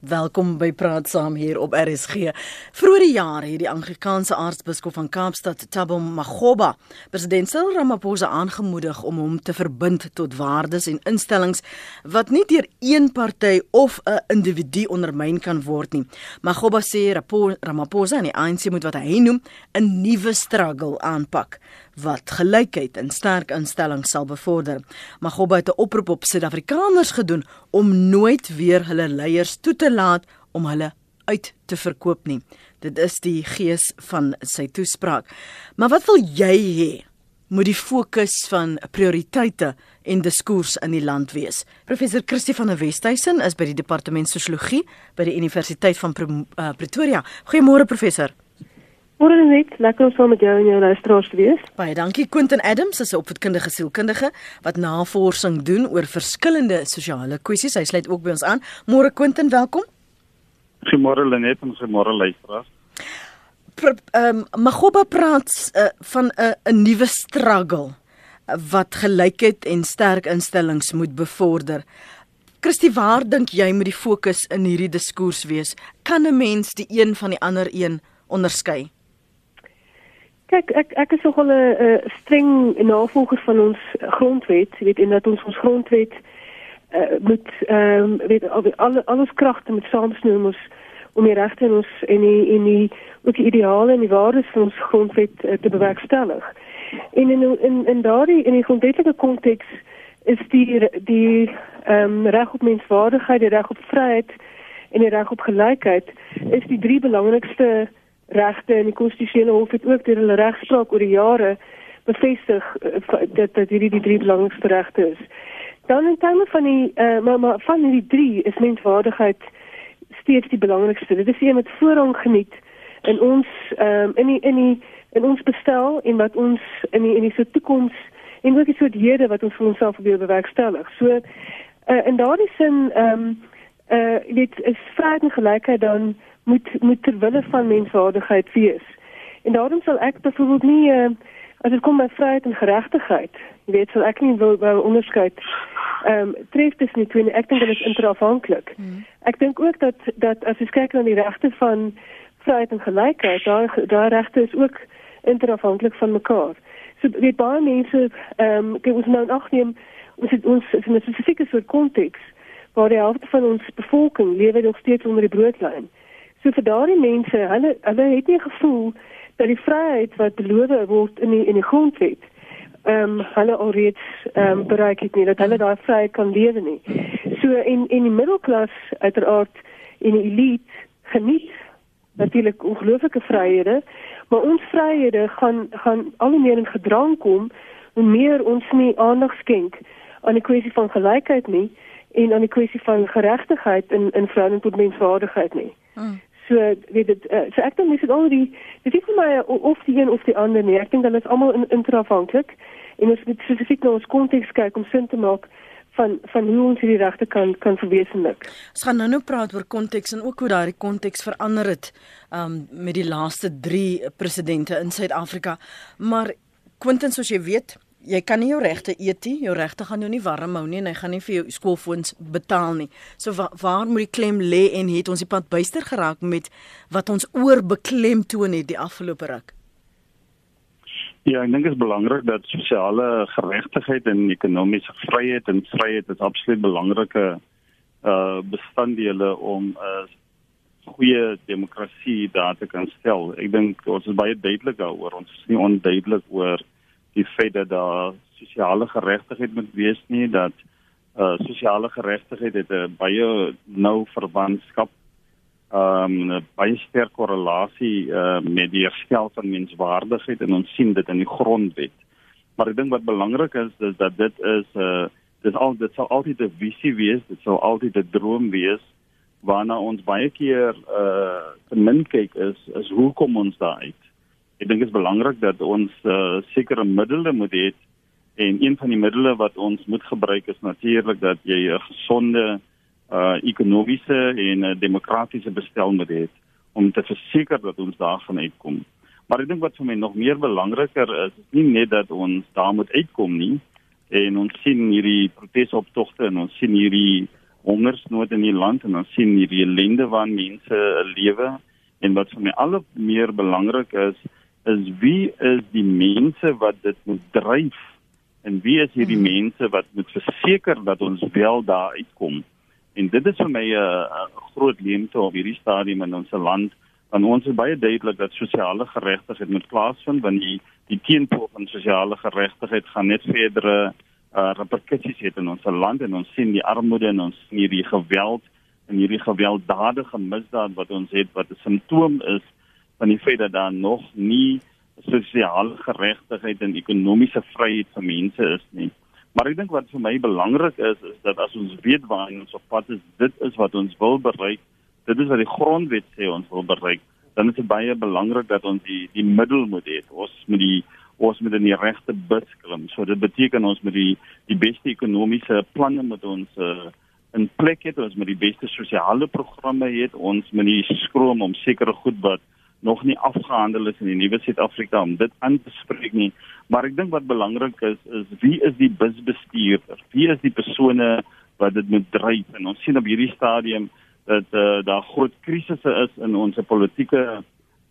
Welkom by Praat Saam hier op RSG. Vroeger die jaar het die Anglikaanse aartsbiskop van Kaapstad, Thabo Makgoba, president Cyril Ramaphosa aangemoedig om hom te verbind tot waardes en instellings wat nie deur een party of 'n individu ondermyn kan word nie. Makgoba sê Ramaphosa en die ANC moet wat hy noem 'n nuwe struggle aanpak wat gelykheid en sterk instellings sal bevorder. Magoba het 'n oproep op Suid-Afrikaners gedoen om nooit weer hulle leiers toe te laat om hulle uit te verkoop nie. Dit is die gees van sy toespraak. Maar wat wil jy hê moet die fokus van prioriteite en diskurs in die land wees? Professor Christie van der Westhuizen is by die departement sosiologie by die Universiteit van eh, Pretoria. Goeiemôre professor. Môre net, lekker om saam met jou en jou luisteraars te wees. Baie dankie Quentin Adams, is 'n opvoedkundige sielkundige wat navorsing doen oor verskillende sosiale kwessies. Hy sluit ook by ons aan. Môre Quentin, welkom. Goeiemôre Lenet en goeiemôre luisteraars. Ehm um, Magoba praat uh, van 'n uh, 'n nuwe struggle wat gelykheid en sterk instellings moet bevorder. Christie, waar dink jy moet die fokus in hierdie diskurs wees? Kan 'n mens die een van die ander een onderskei? Kyk, ek ek is nogal 'n streng navolger van ons grondwet, weet en dat ons grondwet uh, moet ehm um, weet al al ons kragte met om die regte in die die die ideale en die waardes van ons grondwet uh, te bewerkstellig. En in in in daardie in die grondwetlike is die die ehm op menswaardigheid, die reg op vryheid en die reg op gelykheid is die drie belangrikste regte en die konstitusionele hof het ook deur hulle regspraak oor die jare bevestig uh, dat dat hierdie die drie belangrikste regte is. Dan in terme van die uh, maar maar van hierdie drie is menswaardigheid steeds die belangrikste. Dit is een wat voorrang geniet in ons um, in die in die in ons bestel en wat ons in die in die so toekoms en ook die soort hede wat ons vir onsself probeer bewerkstellig. So uh, in daardie sin ehm um, uh dit is vryheid en gelykheid dan moet moet ter wille van menswaardigheid wees. En daarom sal ek byvoorbeeld nie uh, as dit kom by vryheid en geregtigheid, jy weet, sal ek nie wil wou onderskeid ehm um, tref dit nie twee ek dink dit is interafhanklik. Hmm. Ek dink ook dat dat as jy kyk na die regte van vryheid en gelykheid, daar daar regte is ook interafhanklik van mekaar. So weet baie mense ehm um, ek moet nou agneem ons het ons in 'n spesifieke soort konteks waar die helfte van ons bevolking lewe nog steeds onder die broodlyn. So vir daardie mense, hulle hulle het nie gevoel dat die vryheid wat beloof word in die in die grondwet ehm um, hulle alreeds ehm um, bereik het nie dat hulle daai vryheid kan lewe nie. So in in die middelklas uiteraard in die elite geniet natuurlik ongelooflike vryhede, maar ons vryhede gaan gaan al meer in gedrang kom hoe meer ons nie aandag skenk aan die kwessie van gelykheid nie en aan die kwessie van geregtigheid in in verhouding tot menswaardigheid nie. Hmm. So weet dit uh, so ek dink dis al die dis nie vir my of die een of die ander nie. Ek dink hulle is almal in, interafhanklik en ons moet spesifiek na ons konteks kyk om sin te maak van van hoe ons hierdie regte kan kan verwesenlik. Ons gaan nou-nou praat oor konteks en ook hoe daardie konteks verander het um met die laaste 3 presidente in Suid-Afrika. Maar Quentin soos jy weet, jy kan nie jou regte eet nie. Jou regte gaan jou nie warm hou nie en hy gaan nie vir jou skoolfoons betaal nie. So wa waar moet die klem lê en het ons die pad byster geraak met wat ons oor beklem toon het die afgelope ruk? Ja, ek dink dit is belangrik dat sosiale geregtigheid en ekonomiese vryheid en vryheid is absoluut belangrike uh bestanddele om 'n uh, goeie demokrasie daar te kan stel. Ek dink ons is baie duidelik daaroor. Ons is nie onduidelik oor die feit dat daar sosiale geregtigheid moet wees nie dat uh sosiale geregtigheid het 'n baie nou verbandskap um 'n baie sterk korrelasie uh met die herstel van menswaardigheid en ons sien dit in die grondwet. Maar ek dink wat belangrik is is dat dit is uh dis al dit sal altyd 'n visie wees, dit sal altyd 'n droom wees waarna ons baie keer uh te min kyk is is hoe kom ons daar uit? Ek dink dit is belangrik dat ons uh, sekere middele moet hê en een van die middele wat ons moet gebruik is natuurlik dat jy 'n gesonde uh ekonomiese en uh, demokratiese bestel moet hê om te verseker dat ons daar gaan uitkom. Maar ek dink wat vir my nog meer belangriker is, is nie net dat ons daar moet uitkom nie en ons sien hierdie protesoptogte en ons sien hierdie hongersnood in die land en ons sien hierdie ellende waarin mense lewe en wat vir my al meer belangrik is is wie is die mense wat dit moet dryf en wie is hierdie hmm. mense wat moet verseker dat ons wel daar uitkom en dit is vir my 'n groot leemte op hierdie stadium in ons land want ons is baie duidelik dat sosiale geregtigheid moet plaasvind want die die teenpool van sosiale geregtigheid gaan net verdere uh, reperkusies hê in ons land en ons sien die armoede en ons sien hierdie geweld en hierdie gewelddadige misdaad wat ons het wat 'n simptoom is van die feit dat daar nog nie sosiale geregtigheid en ekonomiese vryheid vir mense is nie. Maar ek dink wat vir my belangrik is is dat as ons weet waar ons op pad is, dit is wat ons wil bereik. Dit is wat die grondwet sê ons wil bereik. Dan is dit baie belangrik dat ons die die middel moet hê. Ons moet die ons moet in die regte bus klim. So dit beteken ons moet die die beste ekonomiese planne met ons uh, in plek het. Ons moet die beste sosiale programme hê. Ons moet nie skroom om sekere goed wat nog nie afgehandel is in die nuwe Suid-Afrika om dit aan te spreek nie. Maar ek dink wat belangrik is is wie is die busbestuurder? Wie is die persone wat dit moet dryf? En ons sien op hierdie stadium dat uh, daar groot krisisse is in ons politieke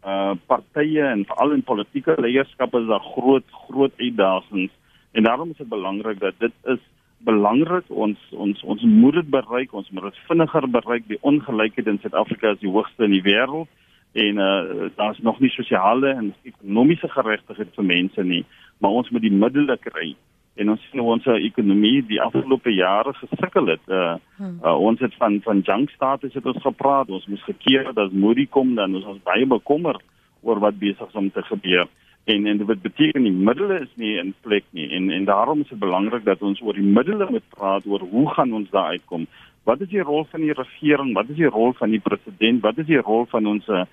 uh partye en veral in politieke leierskap is daar groot groot uitdagings en daarom is dit belangrik dat dit is belangrik ons ons ons moet dit bereik ons moet dit vinniger bereik die ongelykheid in Suid-Afrika is die hoogste in die wêreld en uh, daar's nog nie sosiale en ekonomiese geregtigheid vir mense nie maar ons moet die middele kry. En ons sien ons ekonomie die afgelope jare gesukkel het. Uh, uh, ons het van van junk status het ons gepraat. Ons moes gekeer dat Moody kom dan ons was baie bekommerd oor wat besig is om te gebeur. En en dit beteken die middele is nie in plek nie. En en daarom is dit belangrik dat ons oor die middele moet praat oor hoe gaan ons daar uitkom Wat is die rol van die regering? Wat is die rol van die president? Wat is die rol van ons uh,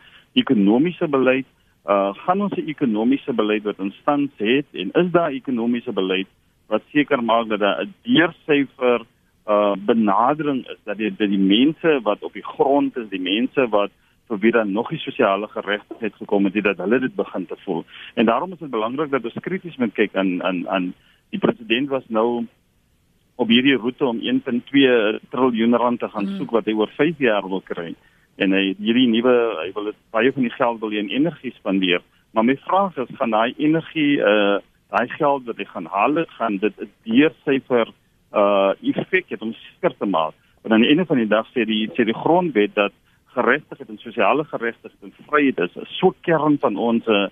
ekonomiese beleid? Uh gaan ons ekonomiese beleid wat in stand het en is daar ekonomiese beleid wat seker maak dat daar 'n deursyfer uh benadering is dat die dat die mense wat op die grond is, die mense wat vir wie dan nog nie sosiale geregtigheid gekom het, dat hulle dit begin te voel. En daarom is dit belangrik dat ons krities moet kyk aan aan aan die president was nou op hierdie roete om 1.2 triljoen rand te gaan mm. soek wat hy oor 5 jaar wil kry. En hy hierdie nuwe hy wil dit baie van die geld wil in energie spandeer. Maar my vraag is van daai energie uh daai geld wat hy gaan haal, gaan dit 'n deursyfer uh effek hê om seker te maak. Want aan die einde van die dag sê die sê die grondwet dat geregtigheid en sosiale geregtigheid en vryheid is 'n so kern van ons uh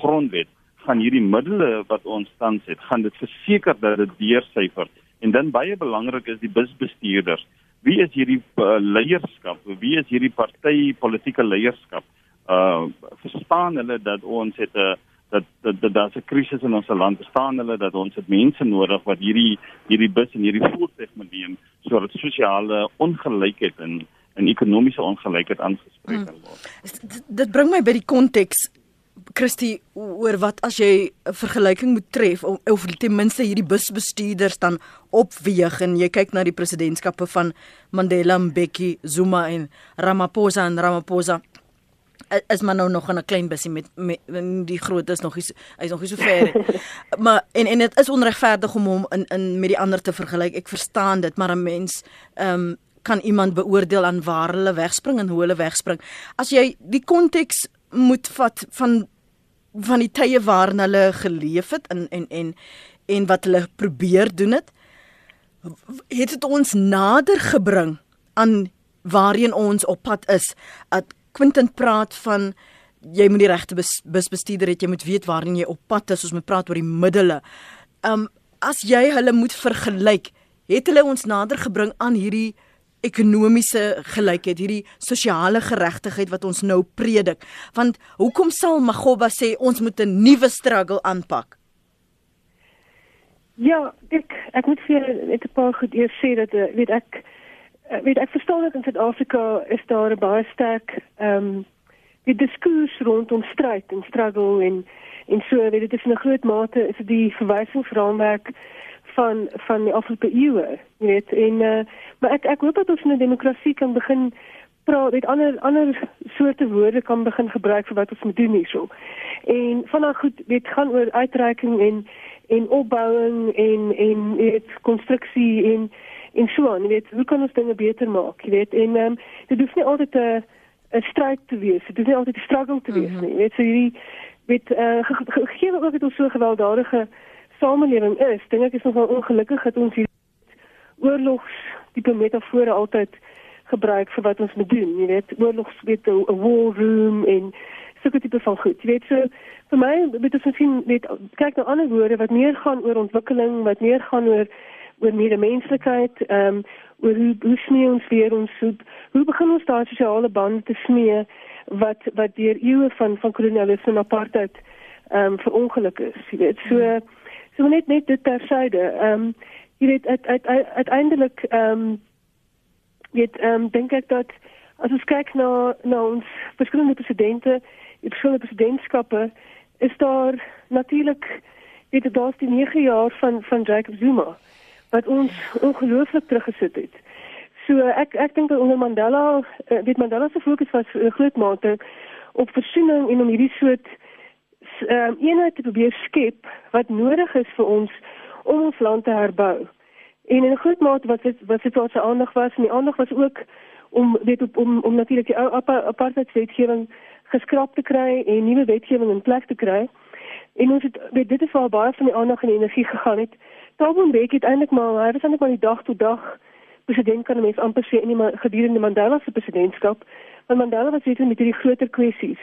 grondwet gaan hierdie middele wat ons tans het, gaan dit verseker dat dit deursyfer En dan baie belangrik is die busbestuurders. Wie is hierdie uh, leierskap? Wie is hierdie party politieke leierskap? Uh verstaan hulle dat ons het 'n dat dat dat daar's 'n krisis in ons land. Verstaan hulle dat ons het mense nodig wat hierdie hierdie bus en hierdie voertuig moet neem sodat sosiale ongelykheid en en ekonomiese ongelykheid aangespreek kan word. Hmm. Dit bring my by die konteks Christie oor wat as jy 'n vergelyking moet tref of, of ten minste hierdie busbestuurders dan opweeg en jy kyk na die presidentskappe van Mandela, Mbeki, Zuma en Ramaphosa en Ramaphosa is maar nou nog 'n klein busie met, met die groot is nog hy's hy's nog nie so ver maar en en dit is onregverdig om hom in in met die ander te vergelyk. Ek verstaan dit maar 'n mens ehm um, kan iemand beoordeel aan waar hulle wegspring en hoe hulle wegspring. As jy die konteks moet vat van van die tye waarin hulle geleef het en en en en wat hulle probeer doen het het dit ons nader gebring aan waarheen ons op pad is. Dat Quentin praat van jy moet die regte busbestuurder hê, jy moet weet waarheen jy op pad is. Ons moet praat oor die middele. Um as jy hulle moet vergelyk, het hulle ons nader gebring aan hierdie ekonomiese gelykheid, hierdie sosiale geregtigheid wat ons nou predik. Want hoekom sal Magoba sê ons moet 'n nuwe struggle aanpak? Ja, ek ek moet vir net 'n paar goed eers sê dat eh, weet ek eh, weet ek verstaan dat in Suid-Afrika is daar 'n baie sterk ehm um, die diskurs rondom stryd en struggle en en so weet dit is 'n groot mate is die verwysingsraamwerk van van die afgelope eeue, jy weet, en uh, maar ek ek hoop dat ons in 'n demokrasie kan begin praat, weet ander ander soorte woorde kan begin gebruik vir wat ons moet doen hierso. En vanaand goed, dit gaan oor uitreiking en en opbouing en en weet konstruksie en en so aan, jy weet, hoe kan ons dinge beter maak, jy weet? En ehm um, dit hoef nie altyd 'n 'n stryd te wees. Dit hoef nie altyd 'n struggle te wees mhm. nie. Jy weet, so hierdie met uh, gegee ook het ons so gewelddadige samelewing is, dink ek is nogal ongelukkig dat ons hier oorlogs tipe metafore altyd gebruik vir wat ons moet doen, jy weet, oorlogs weet 'n war room en sulke tipe van goed. Jy weet so vir my met dit sien net kyk na ander woorde wat meer gaan oor ontwikkeling, wat meer gaan oor oor medemenslikheid, ehm um, oor hoe hoe smee ons weer ons hoe, hoe begin ons daai sosiale bande te smee wat wat deur eeue van van kolonialisme en apartheid ehm um, verongeluk is. Jy weet so so net net dit tersyde. Ehm um, jy weet uit, uit, uit, uiteindelik ehm um, weet ehm um, dink ek dat as ons kyk na na ons verskillende presidente die verskillende presidentskappe is daar natuurlik weet daar's die 9 jaar van van Jacob Zuma wat ons ongelooflik teruggesit het. So ek ek dink dat onder Mandela uh, weet Mandela se fokus was uh, groot mate op versoening en om hierdie soort um, eenheid te probeer skep wat nodig is vir ons om ons land te herbou. En in 'n groot mate wat dit wat dit wat se aandag was en die aandag was ook om weet op, om om natuurlik die ou apartheidswetgewing geskraap te kry en nuwe wetgewing in plek te kry. En ons het weet dit het vir baie van die aandag en die energie gegaan het. Thabo Mbeki het eintlik maar hy was eintlik maar die dag tot dag president kan mens amper sê in die gedurende Mandela se presidentskap. Want Mandela was weet met hierdie groter kwessies.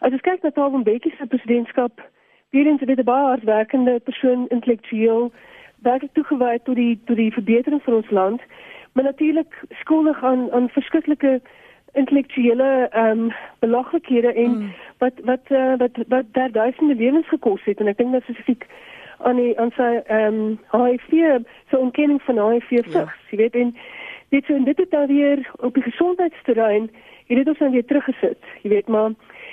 As jy kyk na Thabo Mbeki se presidentskap, weer eens weet 'n baie hardwerkende persoon intellektueel werklik toegewy tot die tot die verbetering van ons land maar natuurlik skuldig aan aan verskriklike intellektuele ehm um, belaglikhede en mm. wat wat uh, wat wat daar duisende lewens gekos het en ek dink dat spesifiek aan die aan sy ehm um, HIV so ontkenning van HIV vigs ja. jy weet en dit so en dit het dan weer op die gesondheidsterrein het dit ons dan weer teruggesit jy weet maar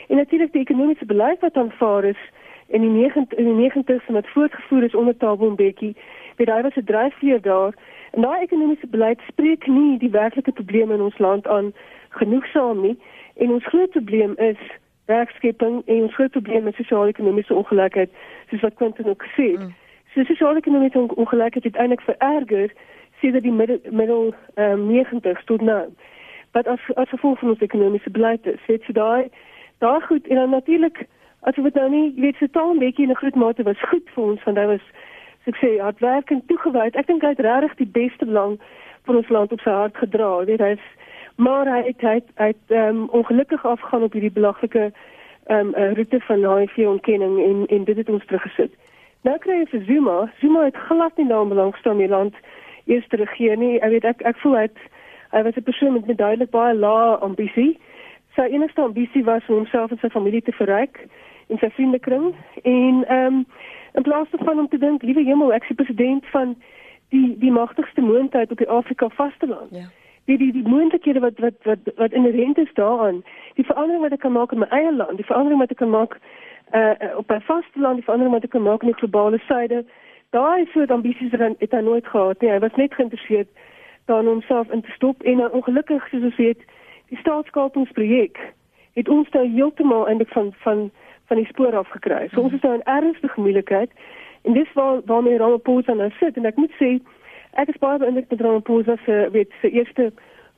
en natuurlik die ekonomiese beleid wat aanvaar is in die 90 in die 90s wat voortgevoer is onder Thabo Mbeki weet hy was 'n dryfveer daar en daai ekonomiese beleid spreek nie die werklike probleme in ons land aan genoegsaam nie en ons groot probleem is werkskepping en ons groot probleem is sosio-ekonomiese ongelykheid soos wat Quentin ook gesê het. Mm. So sosio-ekonomiese ongelykheid het eintlik vererger sedert die middel middel um, 90s tot nou. Wat as as gevolg van ons ekonomiese beleid is, het so daai daai goed en dan natuurlik as weet nou nie, jy weet se taal 'n bietjie in 'n groot mate was goed vir ons want hy was so ek sê hardwerkend toegewyd. Ek dink hy het regtig die beste belang van ons land op sy hart gedra. Jy weet hy is maar hy het hy het um, ongelukkig afgaan op hierdie belaglike ehm um, roete van HIV ontkenning en en dit het ons teruggesit. Nou kry jy vir Zuma, Zuma het glad nie nou belang staan in land eers te regeer nie. Ek weet ek ek voel hy hy was 'n persoon met duidelik baie lae ambisie. Sy enigste ambisie was om homself en sy familie te verryk in sy vriendekring en ehm um, in plaas daarvan om te dink liewe hemel ek is president van die die magtigste moondheid op die Afrika vasteland. Ja. Die die die moontlikhede wat wat wat wat inherent is daaraan, die verandering wat ek kan maak in my eie land, die verandering wat ek kan maak uh op my vasteland, die verandering wat ek kan maak in die globale suide. Daai soort ambisies het hy nooit gehad nie. Hy was net geïnteresseerd daarin om homself in te stop en uh, ongelukkig soos ons weet, die staatskapingsprojek het ons nou heeltemal eintlik van van van die spoor af gekry. So ons is nou in ernstige moeilikheid. En dis waar waarmee Ramaphosa nou sit en ek moet sê ek is baie beïndruk met Ramaphosa se weet se eerste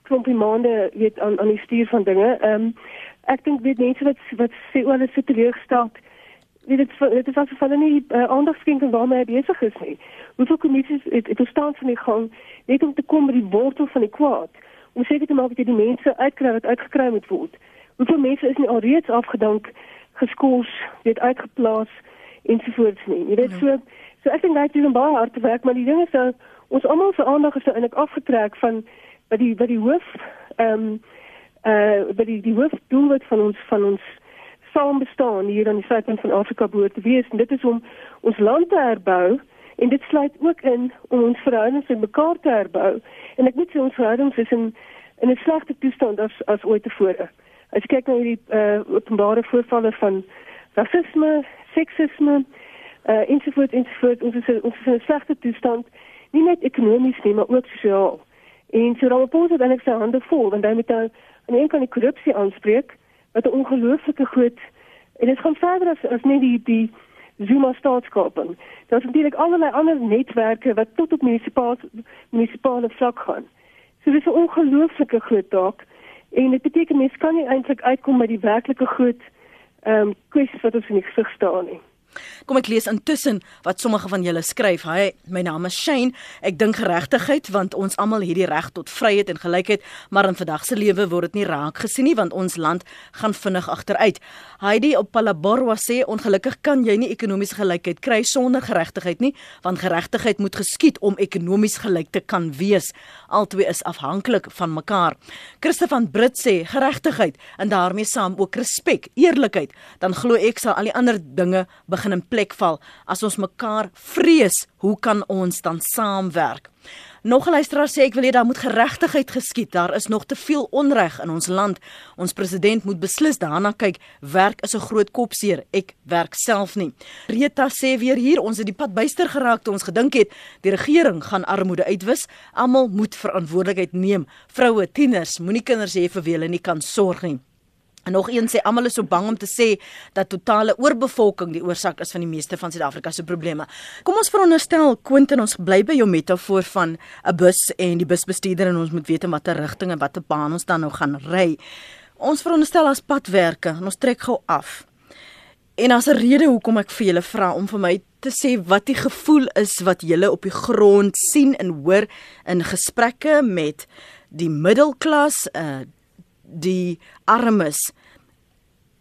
klompie maande weet aan aan die stuur van dinge. Ehm um, ek dink weet mense wat wat sê oor hulle sit teleurgesteld. Weet dit dit is asof hulle nie uh, aandag skenk aan waarmee hy besig is nie. Hoeveel kommissies het het verstaan van die gang net om te kom by die wortel van die kwaad. Om seker te maak dat die mense uitkry wat uitgekry moet word. Hoeveel mense is nie alreeds afgedank geskools, weet uitgeplaas ensovoorts nie. Jy weet ja. so so ek dink daai doen baie hard werk, maar die ding is dat ons almal se aandag is eintlik afgetrek van wat die wat die hoof ehm um, eh uh, wat die die hoof doel wat van ons van ons saam bestaan hier aan die suidpunt van Afrika behoort te wees en dit is om ons land te herbou en dit sluit ook in om ons verhoudings met mekaar te herbou en ek moet sê ons verhoudings is in in 'n slegte toestand as as ooit tevore. As jy kyk na hierdie uh, openbare voorvalle van rasisme, seksisme, uh, ensovoorts ensovoorts, ons is ons is in 'n slegte toestand, nie net ekonomies nie, maar ook sosiaal. En so Ramaphosa het eintlik sy hande vol want hy moet dan aan een kant die korrupsie aanspreek wat 'n ongelooflike groot en dit gaan verder as as net die die Zuma staatskaping. Daar's natuurlik allerlei ander netwerke wat tot op munisipale munisipale vlak gaan. So dis 'n ongelooflike groot taak en dit beteken mens kan nie eintlik uitkom by die werklike groot ehm um, kwessies wat ons in die gesig staan nie. Kom ek lees intussen wat sommige van julle skryf. Hy, my naam is Shane. Ek dink geregtigheid want ons almal het die reg tot vryheid en gelykheid, maar in vandag se lewe word dit nie raak gesien nie want ons land gaan vinnig agteruit. Heidi op Palaborwa sê ongelukkig kan jy nie ekonomiese gelykheid kry sonder geregtigheid nie, want geregtigheid moet geskied om ekonomies gelyk te kan wees. Albei is afhanklik van mekaar. Christof van Brit sê geregtigheid en daarmee saam ook respek, eerlikheid, dan glo ek sal al die ander dinge begin in plek val. As ons mekaar vrees, hoe kan ons dan saamwerk? Nog 'n luisteraar sê ek wil hê daar moet geregtigheid geskied. Daar is nog te veel onreg in ons land. Ons president moet beslis daarna kyk. Werk is 'n groot kopseer. Ek werk self nie. Rita sê weer hier, ons het die pad byster geraak toe ons gedink het die regering gaan armoede uitwis. Almal moet verantwoordelikheid neem. Vroue, tieners, moenie kinders hê vir wie hulle nie kan sorg nie. En nog een sê almal is so bang om te sê dat totale oorbevolking die oorsaak is van die meeste van Suid-Afrika se probleme. Kom ons veronderstel Quentin ons bly by jou metafoor van 'n bus en die busbestuurder en ons moet weet in watter rigting en watter baan ons dan nou gaan ry. Ons veronderstel as padwerke en ons trek gou af. En as 'n rede hoekom ek vir julle vra om vir my te sê wat die gevoel is wat julle op die grond sien en hoor in gesprekke met die middelklas, uh die armes.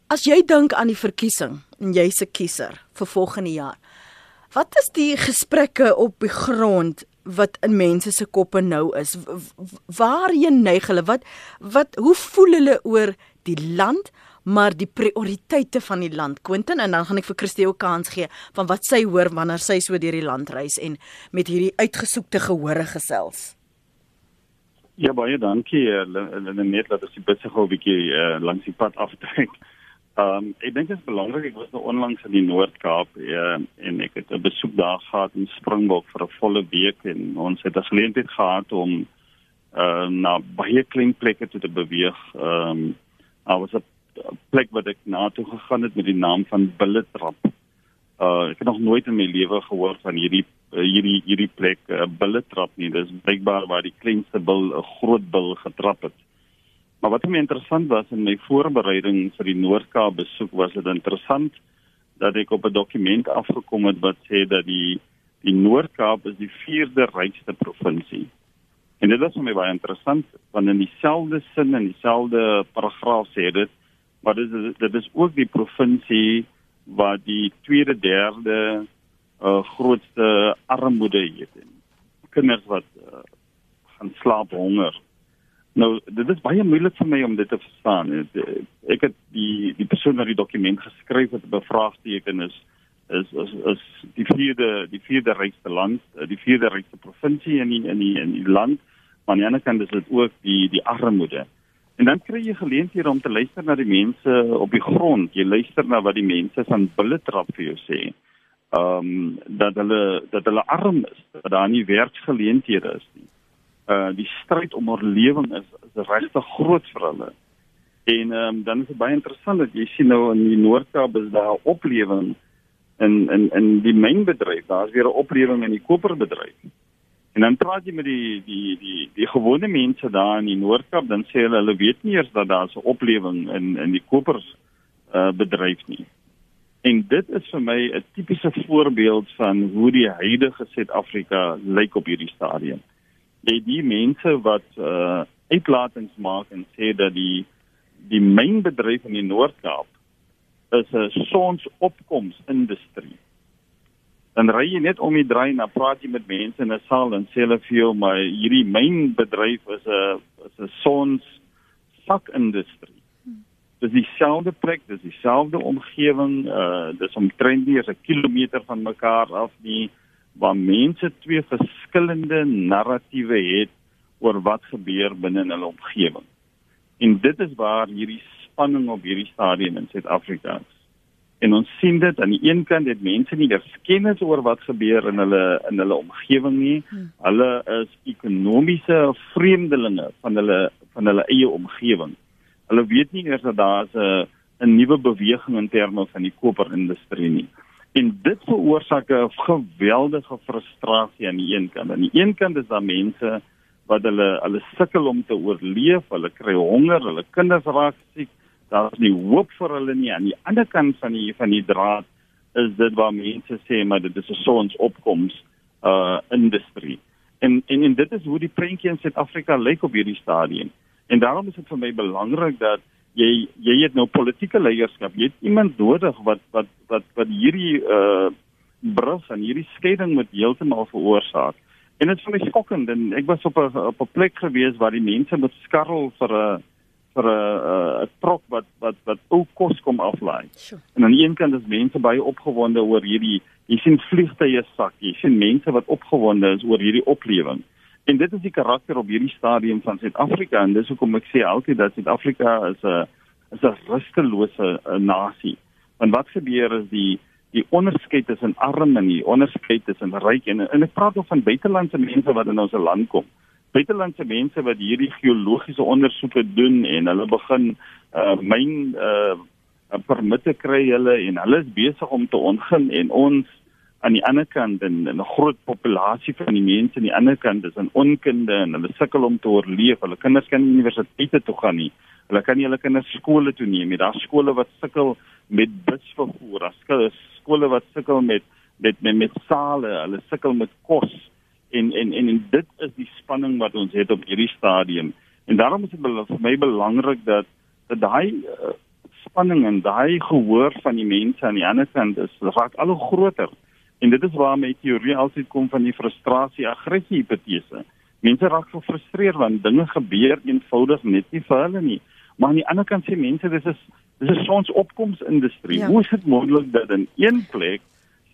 As jy dink aan die verkiesing en jy's 'n kiezer vir volgende jaar. Wat is die gesprekke op die grond wat in mense se koppe nou is? Waarheen neig hulle? Wat wat hoe voel hulle oor die land? maar die prioriteite van die land Quentin en dan gaan ek vir Christie ook kans gee van wat sy hoor wanneer sy so deur die land reis en met hierdie uitgesoekte gehore gesels. Ja baie dankie eh, net dat ons besig gou 'n bietjie uh, langs die pad aftrek. Ehm um, ek dink dit is belangrik ek was nou onlangs in die Noord-Kaap uh, en ek het 'n besoek daar gehad in Springbok vir 'n volle week en ons het 'n geleentheid gehad om uh, na baie klein plekke toe te beweeg. Ehm um, daar was 'n plek wat ek na toe gegaan het met die naam van Billetrap. Uh ek het nog nooit in my lewe gehoor van hierdie uh, hierdie hierdie plek uh, Billetrap nie. Dis blykbaar waar die kleinste bil 'n groot bil getrap het. Maar wat my interessant was in my voorbereiding vir die Noord-Kaap besoek was dit interessant dat ek op 'n dokument afgekom het wat sê dat die die Noord-Kaap is die vierde rykste provinsie. En dit was vir my baie interessant want in dieselfde sin en dieselfde paragraaf sê dit maar dit is dit is ook die provinsie wat die tweede derde uh, grootste armoede het kinders wat uh, gaan slaap honger. Nou dit is baie moeilik vir my om dit te verstaan. Ek het die die persoon wat die dokument geskryf het bevraagteken is is is is die vierde die vierde rykste land, die vierde rykste provinsie in die, in die in die land. Maar aan die ander kant is dit ook die die armoede. En dan kry jy geleenthede om te luister na die mense op die grond. Jy luister na wat die mense van Bulletrap vir jou sê. Ehm um, dat hulle dat hulle arm is, dat daar nie werksgeleenthede is nie. Uh die stryd om oorlewing is, is regtig groot vir hulle. En ehm um, dan is dit baie interessant dat jy sien nou in die Noord-Kaap is daar oplewing in in in die mynbedryf. Daar's weer 'n oplewing in die koperbedryf. En dan praat jy met die die die die gewone mense daar in die Noord-Kaap, dan sê hulle hulle weet nie eers dat daar 'n oplewing in in die kopers uh bedryf nie. En dit is vir my 'n tipiese voorbeeld van hoe die huidige Suid-Afrika lyk op hierdie stadium. Jy die mense wat uh uitlatings maak en sê dat die die mynbedryf in die Noord-Kaap is 'n sonsopkomsindustrie dan ry jy net om die draai en dan praat jy met mense in 'n saal en sê hulle vir jou maar hierdie mynbedryf is 'n is 'n sons sakindustrie. Dis dieselfde plek, dis dieselfde omgewing, uh dis omtrent nie 'n kilometer van mekaar af nie waar mense twee verskillende narratiewe het oor wat gebeur binne in hulle omgewing. En dit is waar hierdie spanning op hierdie stadium in Suid-Afrika is. En ons sien dit aan die een kant het mense nie eers kennis oor wat gebeur in hulle in hulle omgewing nie. Hmm. Hulle is ekonomiese vreemdelinge van hulle van hulle eie omgewing. Hulle weet nie eers dat daar 'n 'n nuwe beweging in terme van die koperindustrie nie. En dit veroorsaak 'n geweldige frustrasie aan die een kant. Aan die een kant is daar mense wat hulle hulle sukkel om te oorleef, hulle kry honger, hulle kinders raak siek, daar's nie hoop vir hulle nie. Aan die ander kant van die van die draad is dit waar mense sê maar dit is 'n sonsopkoms uh industrie. En, en en dit is hoe die prentjie in Suid-Afrika lyk op hierdie stadium. En daarom is dit vir my belangrik dat jy jy het nou politieke leierskap. Jy het iemand nodig wat wat wat wat hierdie uh brug en hierdie skeiding met heeltemal veroorsaak. En dit is vir my skokkend en ek was op 'n op 'n plek gewees waar die mense met skarrel vir 'n vir 'n 'n trok wat wat wat ou kos kom aflaai. Sure. En aan die een kant is mense baie opgewonde oor hierdie jy sien vliegtye sak, jy sien mense wat opgewonde is oor hierdie oplewing. En dit is die karakter op hierdie stadium van Suid-Afrika en dis hoekom ek sê altyd dat Suid-Afrika is 'n is 'n rustelose nasie. Want wat gebeur is die die onderskeid tussen arm en die onderskeid tussen ryk en en ek praat ook van buitelandse mense wat in ons land kom. Buitelandse mense wat hierdie geologiese ondersoeke doen en hulle begin uh myn uh permitte kry hulle en hulle is besig om te ontgin en ons aan die ander kant en 'n groot populasie van die mense aan die ander kant is in onkunde en hulle sukkel om te oorleef. Hulle kinders kan nie universiteite toe gaan nie. Hulle kan nie hulle kinders skole toe neem nie. Daar's skole wat sukkel met busvervoer. Daar's skole wat sukkel met met met, met sale. Hulle sukkel met kos. En, en en en dit is die spanning wat ons het op hierdie stadium. En daarom is dit vir my belangrik dat dat daai uh, spanning en daai gehoor van die mense aan die ander kant is raak al hoe groter. En dit is waar my teorie altyd kom van die frustrasie aggressie hipotese. Mense raak gefrustreerd want dinge gebeur eenvoudig net nie vir hulle nie. Maar aan die ander kant sê mense dis is dis is ons opkomsindustrie. Ja. Hoe is dit moontlik dat in een plek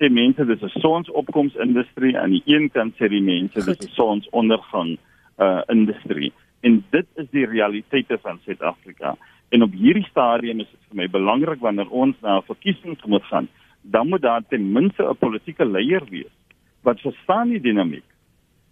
sê mense dis 'n sonsopkomsindustrie en aan die een kant sê die mense Goed. dis 'n sonsondergang uh industrie. En dit is die realiteite van Suid-Afrika. En op hierdie stadium is dit vir my belangrik wanneer ons na 'n verkiesing moet gaan dan moet daar ten minste 'n politieke leier wees wat verstaan die dinamiek.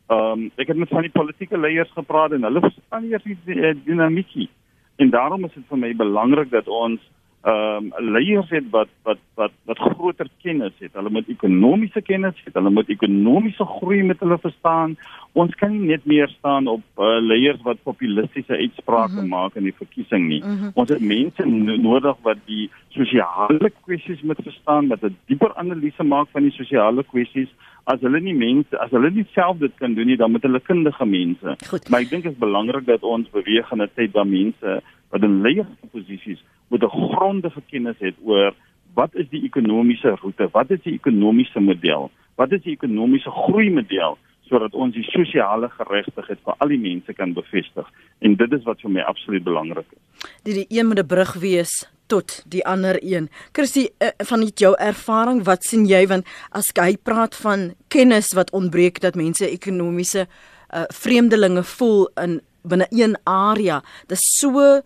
Ehm um, ek het met van die politieke leiers gepraat en hulle verstaan nie die eh, dinamiek nie. En daarom is dit vir my belangrik dat ons ehm um, leiers het wat wat wat wat groter kennis het. Hulle moet ekonomiese kennis hê, hulle moet ekonomiese groei met hulle verstaan. Ons kan nie net meer staan op uh, leiers wat populistiese uitsprake mm -hmm. maak in die verkiesing nie. Mm -hmm. Ons het mense nodig wat die sosiale kwessies moet verstaan, wat 'n dieper analise maak van die sosiale kwessies. As hulle nie mense, as hulle nie self dit kan doen nie, dan moet hulle kundige mense. Goed. Maar ek dink dit is belangrik dat ons beweeg in 'n tyd waar mense wat in leierposisies moet 'n grondige kennis hê oor wat is die ekonomiese roete, wat is die ekonomiese model, wat is die ekonomiese groei model sodat ons die sosiale geregtigheid vir al die mense kan bevestig en dit is wat vir my absoluut belangrik is. Dit die een moet 'n brug wees tot die ander een. Christie uh, van jou ervaring, wat sien jy want as hy praat van kennis wat ontbreek dat mense ekonomiese uh, vreemdelinge voel in binne een area, dis so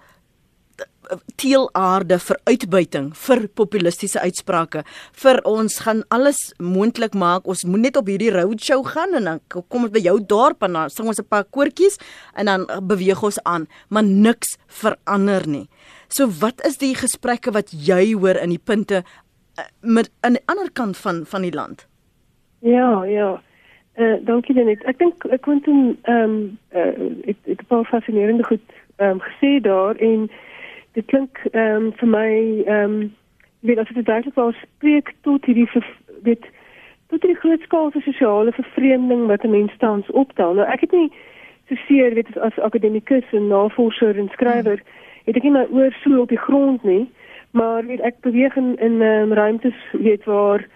teelaarde vir uitbuiting vir populistiese uitsprake vir ons gaan alles moontlik maak. Ons moet net op hierdie roadshow gaan en dan kom ons by jou dorp en dan sing ons 'n paar koortjies en dan beweeg ons aan. Maar niks verander nie. So wat is die gesprekke wat jy hoor in die punte eh, met aan die ander kant van van die land? Ja ja. Uh, dankie net ek dink ek kon toe ehm um, uh, ek ek het baie fascinerende goed ehm um, gesê daar en dit klink ehm um, vir my ehm um, weet as dit duidelik was spreek tot hierdie weet tot die grootskaalse sosiale vervreemding wat 'n mens tans optel. Nou ek het nie so seer weet as, as akademikus en navorser en skrywer het ek nie my oor so op die grond nie, maar weet ek beweeg in in um, ruimtes weet waar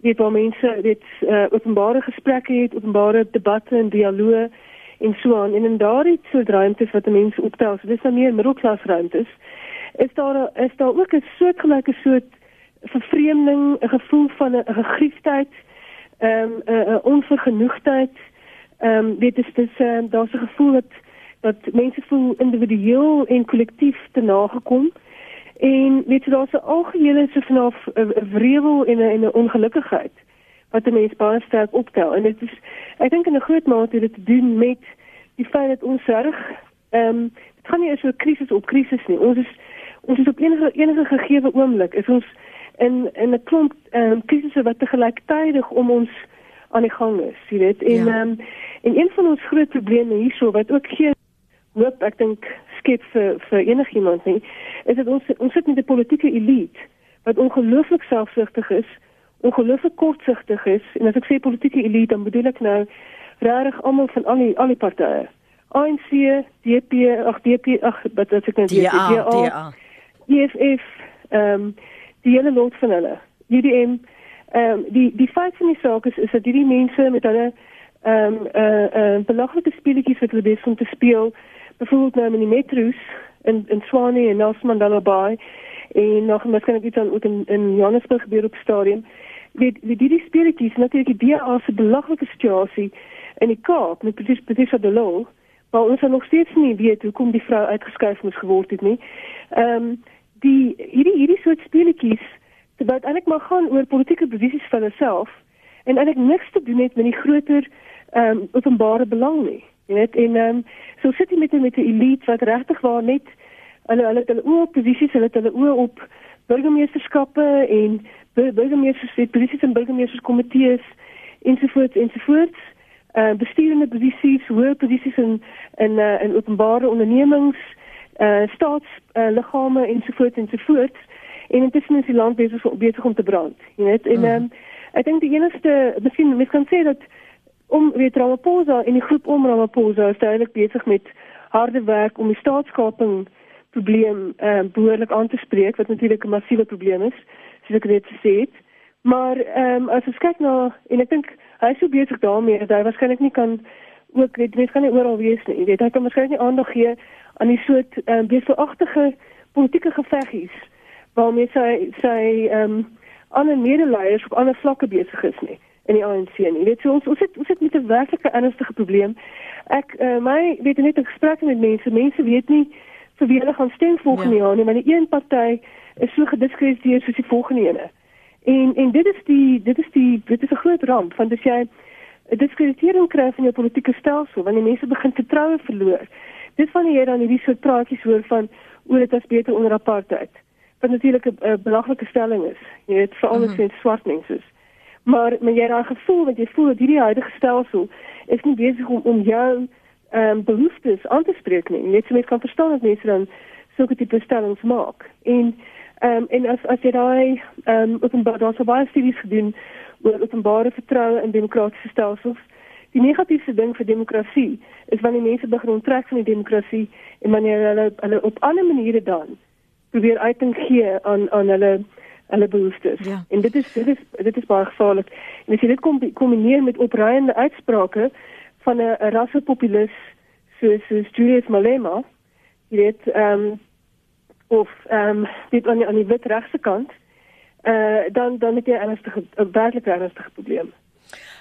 weet waar mense weet uh, openbare gesprekke het, openbare debatte en dialoë en so aan en in daardie soort ruimtes wat mense optel, so dis dan meer middelklas ruimtes is daar is daar ook 'n soortgelyke soort vervreemding, 'n gevoel van 'n gegriefdheid, ehm um, 'n onvergenoegdheid. Ehm um, dit is dis um, daar's 'n gevoel dat dat mense voel individueel en kollektief te nagekom. En weet jy daar's 'n algehele so vanaf 'n wrevel en 'n 'n ongelukkigheid wat die mense baie sterk optel. En dit is ek dink in 'n groot mate dit te doen met die feit dat ons reg ehm um, dit gaan nie eens so krisis op krisis nie. Ons is ons is op enige enige gegeewe oomblik is ons en en 'n klomp ehm um, krisisse wat te gelyktydig om ons aan die gang is, jy weet. En ja. ehm ja. um, en een van ons groot probleme hierso wat ook geen hoop ek dink skep vir vir enigiemand nie, is dat ons ons sit met 'n politieke elite wat ongelooflik selfsugtig is, ongelooflik kortsigtig is. En as ek sê politieke elite, dan bedoel ek nou regtig almal van al die al die partye. ANC, DP, ag DP, ag wat as ek nou sê, DA, DA. EFF, ehm um, die hele lot van hulle. UDM ehm um, die die feit van die saak is is dat hierdie mense met hulle ehm um, eh uh, uh, belangrike speletjies wat hulle besig om te speel, byvoorbeeld nou in die metro's in in Swane en Nelson Mandela Bay en nog miskien iets aan ook in in Johannesburg gebeur op stadium. Weet wie die, die speletjies natuurlik die DA se belangrike situasie in die Kaap met presies presies op die law maar ons het nog steeds nie weet hoekom die vrou uitgeskuif moes geword het nie. Ehm um, die hierdie hierdie soort speletjies wat eintlik maar gaan oor politieke posisies van hulself en eintlik niks te doen het met die groter ehm um, openbare belang nie. Jy weet en ehm um, so sit jy met met 'n elite wat regtig waar net hulle hulle hulle oë op posisies, hulle hulle oë op burgemeesterskappe en burgemeesters se posisies en burgemeesterskomitees ensovoorts ensovoorts uh bestuurende posisies, hoë posisies in in uh, in openbare ondernemings, uh staatsliggame uh, ensovoorts ensovoorts en intussen is die land besig besig om te brand. Jy weet, en mm. um, ek dink die enigste miskien mens kan sê dat om weer Ramaphosa en die groep om Ramaphosa is duidelik besig met harde werk om die staatskaping probleem ehm uh, behoorlik aan te spreek wat natuurlik 'n massiewe probleem is, soos ek dit gesê het. Maar ehm um, as ons kyk na en ek dink hy is so besig daarmee dat hy waarskynlik nie kan ook weet mens kan nie oral wees nie. Jy weet hy kan waarskynlik nie aandag gee aan die soort ehm um, besoagtige politieke geveggies waarmee sy sy ehm um, ander medeleiers op ander vlakke besig is nie in die ANC nie. Jy weet so ons ons het ons het met 'n werklike ernstige probleem. Ek uh, my weet net in gesprekke met mense, mense weet nie vir wie hulle gaan stem volgende ja. jaar nie, want die een party is so gediskrediteer soos die volgende ene. En en dit is die dit is die dit is 'n groot ramp want as jy 'n diskreditering kry van jou politieke stelsel, wanneer mense begin vertroue verloor. Dit van jy dan hierdie soort praatjies hoor van oor dit as beter onder apartheid wat natuurlik 'n belaglike stelling is. Jy weet veral as dit swart mense is. Maar maar jy raak gevoel dat jy voel dat hierdie huidige stelsel is nie besig om om jou ehm um, behoeftes aan te spreek nie. Net so mense kan verstaan dat mense dan sulke tipe stellings maak. En ehm um, en as as jy daai ehm um, openbaar daar so baie studies gedoen oor openbare vertroue in demokratiese stelsels. Die negatiewe ding vir demokrasie is wanneer mense begin onttrek van die demokrasie en wanneer hulle hulle op ander maniere dan probeer uiting gee aan aan hulle hulle behoeftes. Ja. En dit is dit is dit is baie gevaarlik. En as jy dit kombineer met opruiende uitsprake van 'n rassepopulis soos soos Julius Malema, jy weet ehm um, of ehm um, dit aan die, aan die wit regse kant, eh uh, dan dan het jy ernstige 'n werklik ernstige probleem.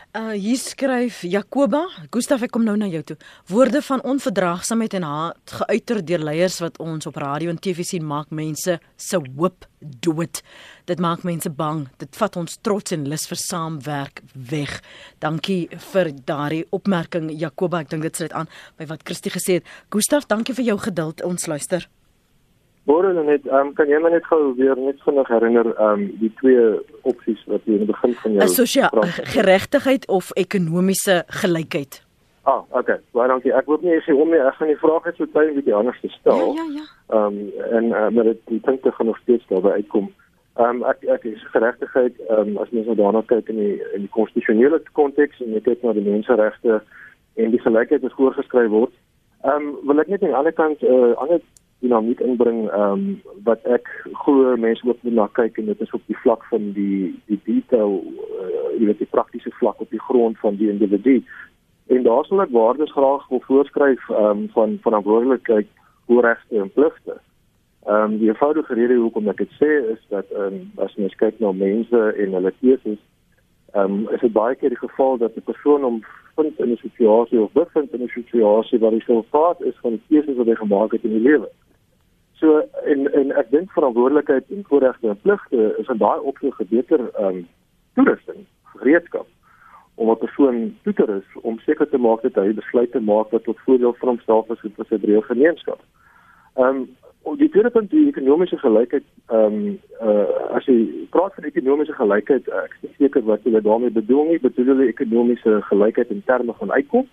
Uh hier skryf Jakoba, Gustaf ek kom nou na jou toe. Woorde van onverdraagsaamheid en haat geuiter deur leiers wat ons op radio en TV sien maak mense se hoop dood. Dit maak mense bang. Dit vat ons trots en lus vir saamwerk weg. Dankie vir daardie opmerking Jakoba. Ek dink dit sluit aan by wat Christie gesê het. Gustaf, dankie vir jou geduld. Ons luister. Môre net, um, kan jy my net gou weer net vinnig herinner um, die twee opsies wat jy in die begin van jou sosiale geregtigheid of ekonomiese gelykheid? Ah, okay. Baie dankie. Ek hoop nie jy sê om nie, ek gaan die vraag net so baie bietjie anders stel. Ja, ja, ja. Ehm um, en uh, maar dit die punte gaan nog steeds daarby uitkom. Ehm um, ek ek is geregtigheid ehm um, as mens nou daarna kyk in die in die konstitusionele konteks en jy kyk na die menseregte en die gelykheid wat voorgeskryf word. Ehm um, wil ek net aan die ander kant 'n uh, ander dinamiek inbring ehm um, wat ek glo mense ook moet na kyk en dit is op die vlak van die die detail uh, jy weet die praktiese vlak op die grond van die individu. En daar sal ek waardes graag wil voorskryf ehm um, van verantwoordelikheid, regte en pligte. Ehm um, die eenvoudige rede hoekom ek dit sê is dat ehm um, as mens kyk na mense en hulle keuses ehm um, is dit baie keer die geval dat 'n persoon om vind in 'n situasie of bevind in 'n situasie waar hy sou vaat is van die keuses wat hy gemaak het in die lewe. So en en ek dink verantwoordelikheid en voorregte en pligte is in daai opsig beter ehm um, toerusting, gereedskap om 'n persoon toe te rus om seker te maak dat hy besluite maak wat tot voordeel van homself is en vir sy breë gemeenskap. Ehm um, die tweede punt die ekonomiese gelykheid ehm um, uh as jy praat van ekonomiese gelykheid ek is seker wat jy daarmee bedoel nie bedoel jy ekonomiese gelykheid in terme van uitkoms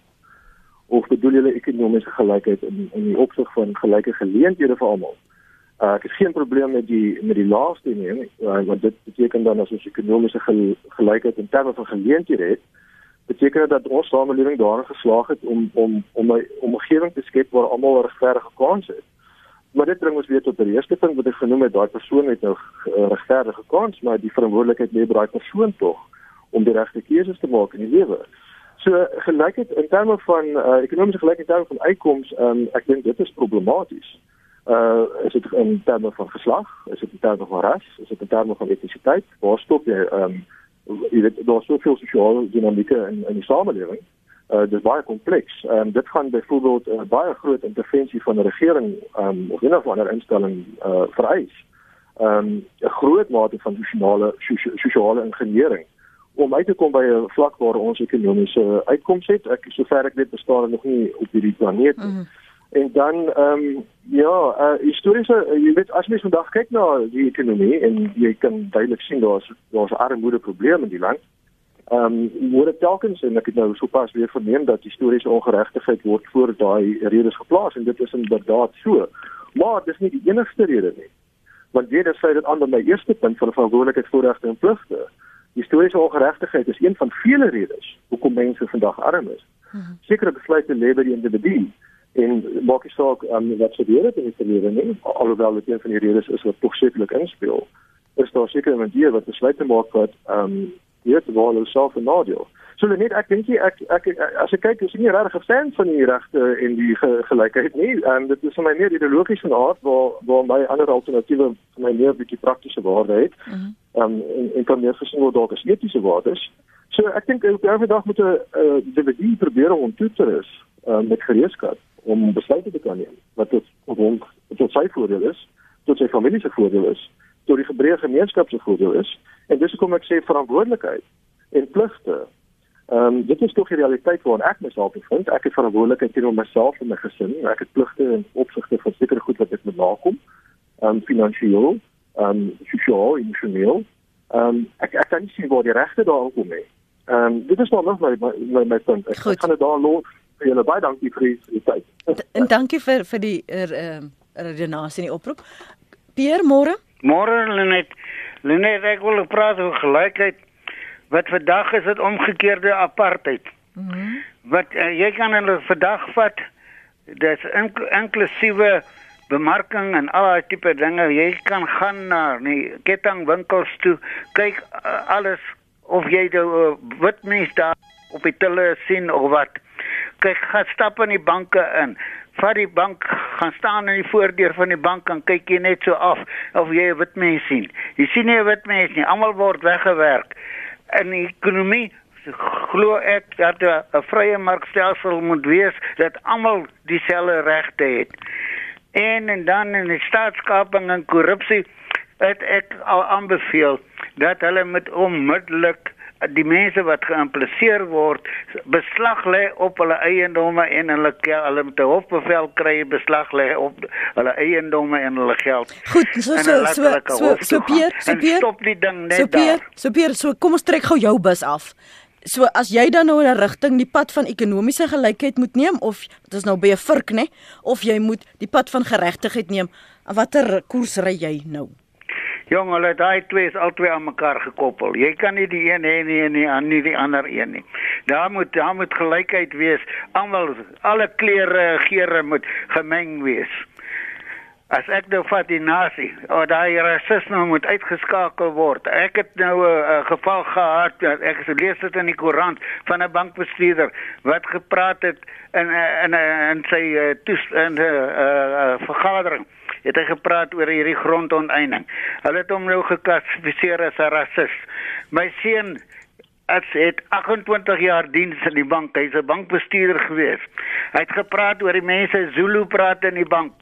of bedoel jy ekonomiese gelykheid in in die opsig van gelyke geleenthede vir almal uh, ek het geen probleem met die met die laaste nie uh, want dit beteken dan as ons ekonomiese gel, gelykheid in terme van geleenthede het beteken dat ons samelewing daarin geslaag het om om om 'n omgewing te skep waar almal 'n regverdige kans het. Maar dit bring ons weer tot die eerste punt wat ek genoem het, daai persoon het nou 'n regverdige kans, maar die verantwoordelikheid lê by daai persoon tog om die regte keuses te maak in die lewe. So gelykheid in terme van uh, ekonomiese gelykheid in terme van uitkomste, um, ek dink dit is problematies. Uh is dit in terme van geslag, is dit in terme van ras, is dit in terme van etnisiteit? Waar stop jy um jy weet daar's soveel sosiale dinamieke in in die samelewing. Uh dit is baie kompleks. Um, dit gaan byvoorbeeld 'n uh, baie groot intervensie van 'n regering um, of enige ander instelling uh vereis. Um, 'n groot mate van sosiale sosiale ingenieuring om uit te kom by 'n vlak waar ons ekonomiese uitkomste het. Ek sover ek weet bestaan nog nie op hierdie planeet nie. Mm -hmm. En dan ehm um, ja, uh, historiese uh, jy weet as mens vandag kyk na die ekonomie en jy kan duidelik sien daar's daar's armoede probleme in die land. Ehm um, word dit telkens en ek het nou sopas weer verneem dat historiese ongeregtigheid word voor daai redes geplaas en dit is inderdaad so. Maar dis nie die enigste rede nie. Want weer dan sê dit aan by my eerste punt van verantwoordelikheid voorregte en pligte. Historiese ongeregtigheid is een van vele redes hoekom mense vandag arm is. Mhm. Sekere besluite lê by die individu en maak nie saak um, wat gebeur het in die verlede nie alhoewel dit een van die redes is wat tog sekerlik inspel is daar seker 'n manier wat besluit te maak wat ehm um, te waar hulle self 'n nadeel so net ek dink ek, ek ek as ek kyk is nie regtig 'n fan van die regte en die ge, gelykheid nie. En um, dit is vir my meer ideologiese aard waar waar my ander alternatiewe vir my meer 'n bietjie praktiese waarde het. Mhm. ehm mm um, en en kan meer gesien word dalk as etiese waardes. So ek dink op 'n dag moet 'n uh, individu probeer om toe te rus uh, met gereedskap om besluite te kan neem wat tot op hom tot sy voordeel is, tot sy familie se voordeel is, tot die Hebreë gemeenskap se voordeel is. En dis hoekom ek sê verantwoordelikheid en pligte. Ehm um, dit is tog die realiteit waarin ek myself bevind. Ek het verantwoordelikheid teenoor myself en my gesin. Ek het pligte in opsigte van sekere goed wat ek moet nakom. Ehm um, finansiëel, ehm um, sosiaal, emosioneel. Ehm um, ek ek kan nie sien waar die regte daar kom nie. Ehm um, dit is maar nog my my my punt. Ek Goed. gaan dit daar los vir julle baie dankie vir die tyd. En dankie vir vir die ehm uh, redenasie en die oproep. Pierre môre? Môre Lenet. Lenet ek wil praat oor gelykheid. Wat vandag is dit omgekeerde apartheid. Mm -hmm. Wat uh, jy kan hulle vandag vat. Dis inklusiewe bemarking en al daai tipe dinge. Jy kan gaan na die kettingwinkels toe, kyk uh, alles of jy die uh, wit mense daar op die telle sien of wat kyk gaan stap in die banke in vat die bank gaan staan in die voordeur van die bank en kyk jy net so af of jy 'n wit mens sien. Jy sien nie 'n wit mens nie almal word weggewerk. In die ekonomie glo ek dat 'n vrye markstelsel moet wees dat almal dieselfde regte het. En en dan in die staatskaping en korrupsie het ek al aanbeveel dat hulle met onmiddellik die mense wat geïmpliseer word beslag lê op hulle eiendomme en hulle hulle met 'n hofbevel kry beslag lê op hulle eiendomme en hulle geld. Goed, so so so so so Pier, so Pier. Stop die ding net so Pier, daar. So Pier, so kom ons trek gou jou bus af. So as jy dan nou in 'n rigting die pad van ekonomiese gelykheid moet neem of dit is nou by 'n vurk nê of jy moet die pad van geregtigheid neem, watter koers ry jy nou? Jong, hulle daai twee is albei aan mekaar gekoppel. Jy kan nie die een hê nie en nie aan nie die ander een nie. Daar moet daar moet gelykheid wees. Almal alle kleure geure moet gemeng wees. As ek nou vat die nasie, o oh, daai rasisme moet uitgeskakel word. Ek het nou 'n uh, geval gehad, ek het gelees dit in die koerant van 'n bankbestuurder wat gepraat het in in in sy uh, toes in 'n uh, uh, vergadering het hy gepraat oor hierdie grondonteiening. Hulle het hom nou geklassifiseer as 'n rasis. My seun het het 28 jaar diens in die bank. Hy's 'n bankbestuurder gewees. Hy het gepraat oor die mense Zulu praat in die bank.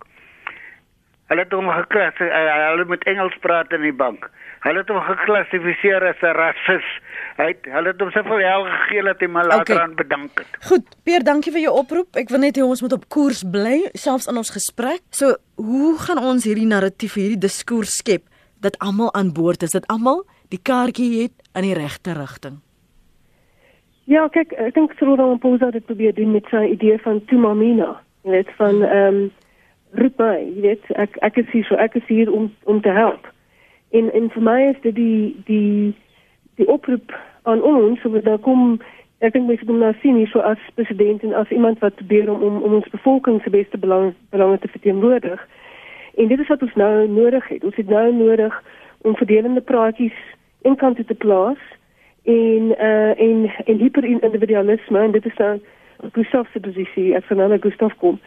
Hulle het hom geklassifiseer, uh, hulle moet Engels praat in die bank. Hulle het hom geklassifiseer as 'n rasis. Hy het hulle het hom soveel hel gegee dat hy maar later Okay. aan bedank het. Goed, Peer, dankie vir jou oproep. Ek wil net hê ons moet op koers bly, selfs in ons gesprek. So, hoe gaan ons hierdie narratief, hierdie diskurs skep dat almal aan boord is, dat almal die kaartjie het in die regte rigting? Ja, kyk, ek dink Cyril Ramaphosa het dit probeer doen met sy idee van Tumamina. Weet van ehm um, roep my, jy weet, ek ek is hier so ek is hier om om te help. En en vir my is dit die die die oproep aan ons, so dat kom ek dink mense moet nou sien hier so as president en as iemand wat probeer om om, om ons bevolking se beste belang belange te verteenwoordig. En dit is wat ons nou nodig het. Ons het nou nodig om verdelende praatjies in kant te plaas en uh en en hyperindividualisme en dit is dan Gustav se posisie as van Gustav kom.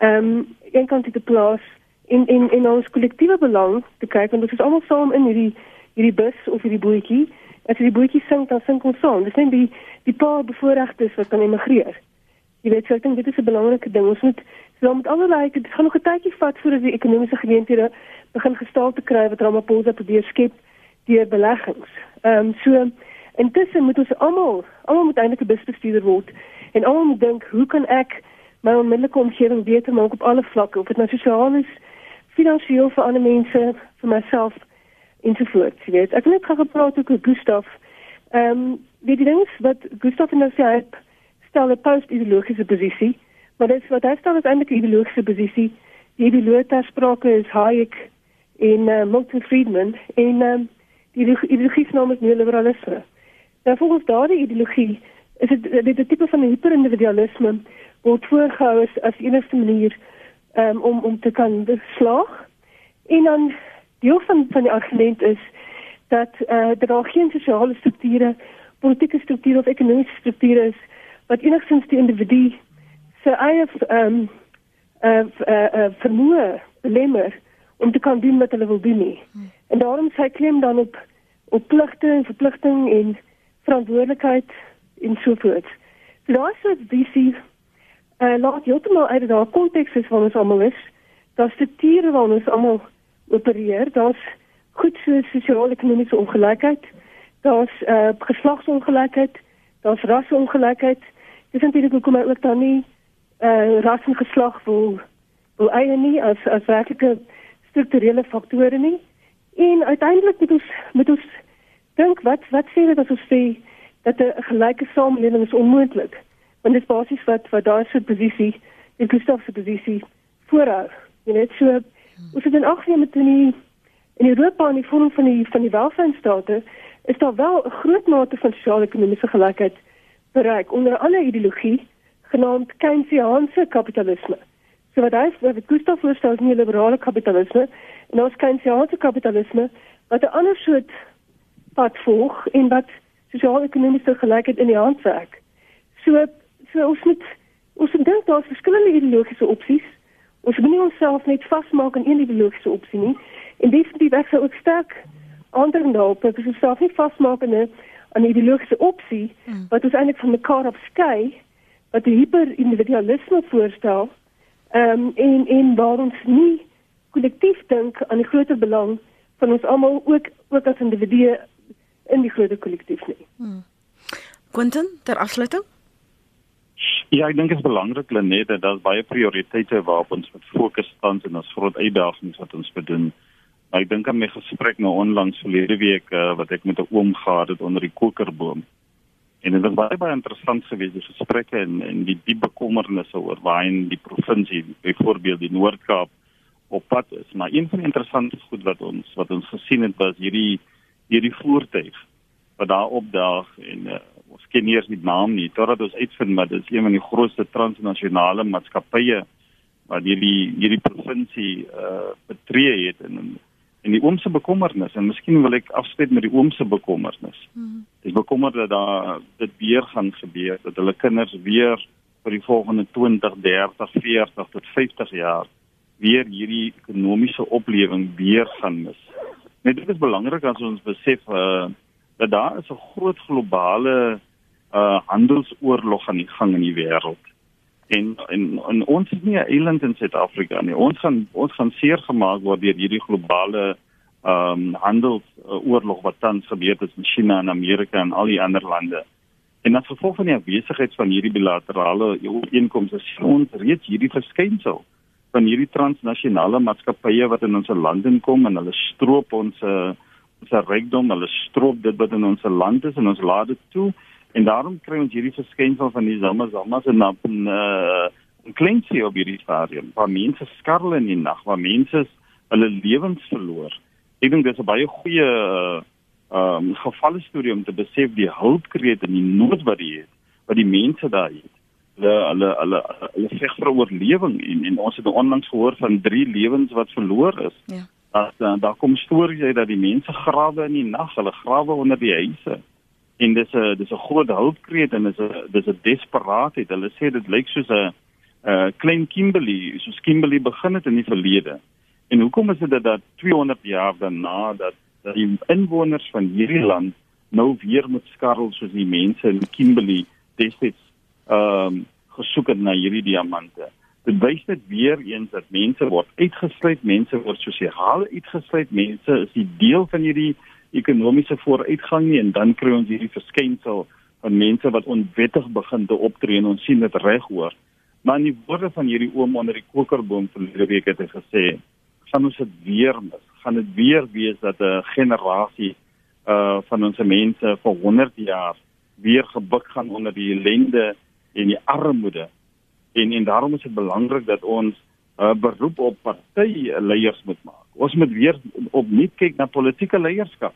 Ehm um, een kant te plaas en en en ons kollektiewe belang te kyk want ons is almal saam in hierdie hierdie bus of hierdie bootjie. As die bootjie sink dan sink ons saam. Dis net die die paar bevoorregtes wat kan emigreer. Jy weet, so ek dink dit is 'n belangrike ding. Ons moet so met allerlei dit gaan nog 'n tydjie vat voordat die ekonomiese geleenthede begin gestalte kry wat Ramaphosa probeer skep deur beleggings. Ehm um, so intussen moet ons almal almal moet eintlik 'n busbestuurder word en almal moet dink, hoe kan ek my onmiddellike omgewing beter maak op alle vlakke, of dit nou sosiaal is, finansiëel vir ander mense, vir myself ensovoorts, jy weet. Ek het net gou gepraat ook met Gustaf. Ehm um, die ding is wat Gustaf nou sê, hy stel 'n post-ideologiese posisie, maar dit wat hy stel is eintlik 'n ideologiese posisie. Die ideoloog ter sprake is Hayek en uh, Milton Friedman en um, die ideologie se naam is neoliberalisme. Nou volgens daardie ideologie is dit dit 'n tipe van hyperindividualisme word voorgehou as, as enigste manier um, om om te kan slaag. En dan deel van van die argument is dat uh, daar geen sosiale strukture, politieke strukture of ekonomiese strukture is wat enigstens die individu se eie ehm uh, uh, uh, vermoë belemmer om te kan doen wat hulle wil doen nie. En daarom sy klem dan op op pligte en verpligting en verantwoordelikheid en so voort. So daar is 'n visie uh, laat heeltemal uit daai konteks is waar ons almal is. Daar's strukture waar ons almal opereer. Daar's goed so sosio-ekonomiese ongelykheid. Daar's uh, geslagsongelykheid. Daar's rasseongelykheid. Dis eintlik hoekom ek ook dan nie uh, ras en geslag wil wil eie nie as as werklike strukturele faktore nie. En uiteindelik moet ons moet ons dink wat wat sê dit as ons sê dat 'n gelyke samelewing is onmoontlik? Want dit is basies wat wat daar se posisie, die Gustav se posisie voorhou. Jy weet so ons het in ag geneem met in die in Europa en die vorm van die van die welvaartsstate is daar wel 'n groot mate van sosiaal-ekonomiese gelykheid bereik onder ander ideologie genaamd Keynesiaanse kapitalisme. So wat hy wat Gustav voorstel is nie liberale kapitalisme en ons Keynesiaanse kapitalisme wat 'n ander soort pad volg en wat sosiaal-ekonomiese gelykheid in die hand werk. So so ons moet ons moet dink daar's verskillende ideologiese opsies. Ons moet nie onsself net vasmaak aan een ideologiese opsie nie. En definitief ek sou ook sterk aandring daarop dat ons onsself nie vasmaak aan 'n aan 'n ideologiese opsie hmm. wat ons eintlik van mekaar afskei wat die hyperindividualisme voorstel. Ehm um, en en waar ons nie kollektief dink aan die groter belang van ons almal ook ook as individue in die groter kollektief nie. Hmm. Quentin, ter afsluiting? Ja, ek dink dit is belangrik Lenet dat daar baie prioriteite waarop ons moet fokus tans en ons groot uitdagings wat ons bedoel. Maar ek dink aan my gesprek nou onlangs verlede week uh, wat ek met 'n oom gehad het onder die kokerboom. En dit was baie baie interessant geweest die gesprekke en en die diep bekommernisse oor waar in die provinsie, byvoorbeeld die Noord-Kaap op pad is. Maar een van die interessante goed wat ons wat ons gesien het was hierdie hierdie voertuig wat daar opdaag en uh, ons ken nie eens die naam nie totdat ons uitvind maar dit is een van die grootste transnasionale maatskappye wat hierdie hierdie provinsie uh, betree het en en die oomse bekommernis en miskien wil ek afsluit met die oomse bekommernis. Hmm. Ek bekommer dat daar dit weer gaan gebeur dat hulle kinders weer vir die volgende 20, 30, 40 tot 50 jaar weer hierdie ekonomiese oplewing weer gaan mis. Net dit is belangrik as ons besef uh, dat daar is 'n groot globale uh handelsoorlog aan die gang in die wêreld. En en, en ons is nie 'n eiland in Suid-Afrika nie. Ons gaan ons gaan seer gemaak word deur hierdie globale ehm um, handelsoorlog wat tans gebeur tussen China en Amerika en al die ander lande. En as gevolg van die afwesigheid van hierdie bilaterale ooreenkomste sien ons reeds hierdie verskynsel van hierdie transnasionale maatskappye wat in ons land inkom en hulle stroop ons uh, ons rykdom, hulle stroop dit wat in ons land is en ons laat dit toe en daarom kry ons hierdie verskynsel van die zamazamas en dan 'n uh, klinsie op hierdie stadium waar mense skarrel in die nag, waar mense hulle lewens verloor. Ek dink dis 'n baie goeie uh um gevalle storie om te besef die hulpkreet en die nood wat die het, wat die mense daar het. Hulle hulle hulle hulle veg vir oorlewing en en ons het onlangs gehoor van drie lewens wat verloor is. Ja. Dat uh, daar kom stories uit dat die mense grawe in die nag, hulle grawe onder die huise. En dis 'n dis 'n groot hulpkreet en dis 'n dis 'n desperaatheid. Hulle sê dit lyk soos 'n 'n klein Kimberley, soos Kimberley begin het in die verlede. En hoekom is dit dat 200 jaar daarna dat dat die inwoners van hierdie land nou weer moet skarrel soos die mense in Kimberley destyds ehm um, gesoek het na hierdie diamante. Dit wys net weer eens dat mense word uitgesluit, mense word sosiaal uitgesluit, mense is nie deel van hierdie ekonomiese vooruitgang nie en dan kry ons hierdie verskynsel van mense wat onwettig begin te optree en ons sien dit reg hoor. Maar in die woorde van hierdie oom onder die kokerboom verlede week het hy gesê, gaan ons dit weer mis. Gaan dit weer wees dat 'n generasie uh van ons mense vir 100 jaar weer gebuk gaan onder die ellende en die armoede. En en daarom is dit belangrik dat ons 'n uh, beroep op partyleiers moet maak. Ons moet weer opnuut kyk na politieke leierskap.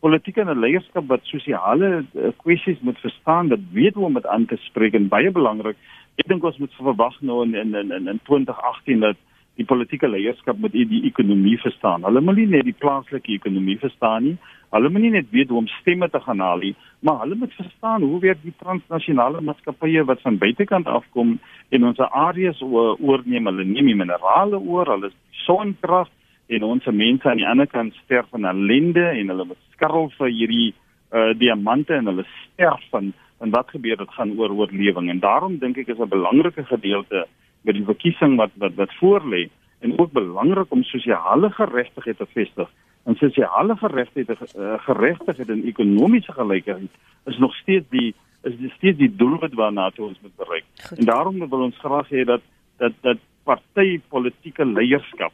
Politieke leierskap wat sosiale uh, kwessies moet verstaan, dat weet hoe om dit aan te spreek en baie belangrik. Ek dink ons moet verwag nou in in in in 2018 dat die politieke leierskap moet die ekonomie verstaan. Hulle moet nie net die plaaslike ekonomie verstaan nie. Hulle moet nie net weet hoe om stemme te gaan haal nie, maar hulle moet verstaan hoe werk die transnasionale maatskappye wat van buitekant afkom en ons areas oorneem. Hulle neem die minerale oor, hulle sonkrag en ons mense aan die ander kant sterf van ellende en hulle moet skarrel vir hierdie uh, diamante en hulle sterf van en wat gebeur dit gaan oor oorlewing en daarom dink ek is 'n belangrike gedeelte met die verkiesing wat wat wat voorlê en ook belangrik om sosiale geregtigheid te vestig. En sosiale geregtigheid uh, geregtigheid en ekonomiese gelykheid is nog steeds die is die steeds die doelwit waarna ons moet bereik. Goed. En daarom wil ons graag hê dat dat dat party politieke leierskap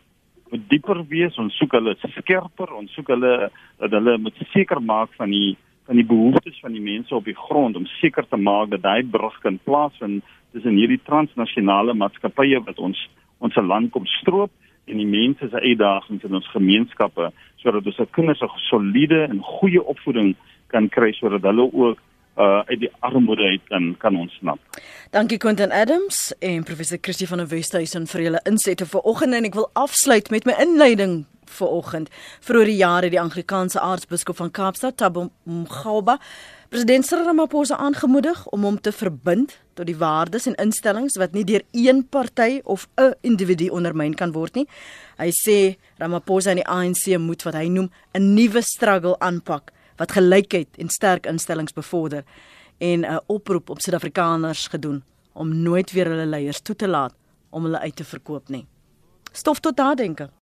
moet dieper wees. Ons soek hulle skerper, ons soek hulle dat hulle moet seker maak van die van die behoeftes van die mense op die grond om seker te maak dat daai brug kan plaasvind tussen hierdie transnasionale maatskappye wat ons ons land kom stroop en die mense se uitdagings in ons gemeenskappe sodat ons se kinders 'n soliede en goeie opvoeding kan kry sodat hulle ook uh uit die armoede uit kan kan ontsnap. Dankie Quentin Adams en professor Christie van der Westhuizen vir julle insette vanoggend en ek wil afsluit met my inleiding vanoggend. Vroeger die jare die Anglikaanse aartsbiskop van Kaapstad, Thabo Mgauba, president Cyril Ramaphosa aangemoedig om hom te verbind tot die waardes en instellings wat nie deur een party of 'n individu ondermyn kan word nie. Hy sê Ramaphosa en die ANC moet wat hy noem 'n nuwe struggle aanpak wat gelykheid en sterk instellings bevorder en 'n oproep op Suid-Afrikaners gedoen om nooit weer hulle leiers toe te laat om hulle uit te verkoop nie. Stof tot nadenke.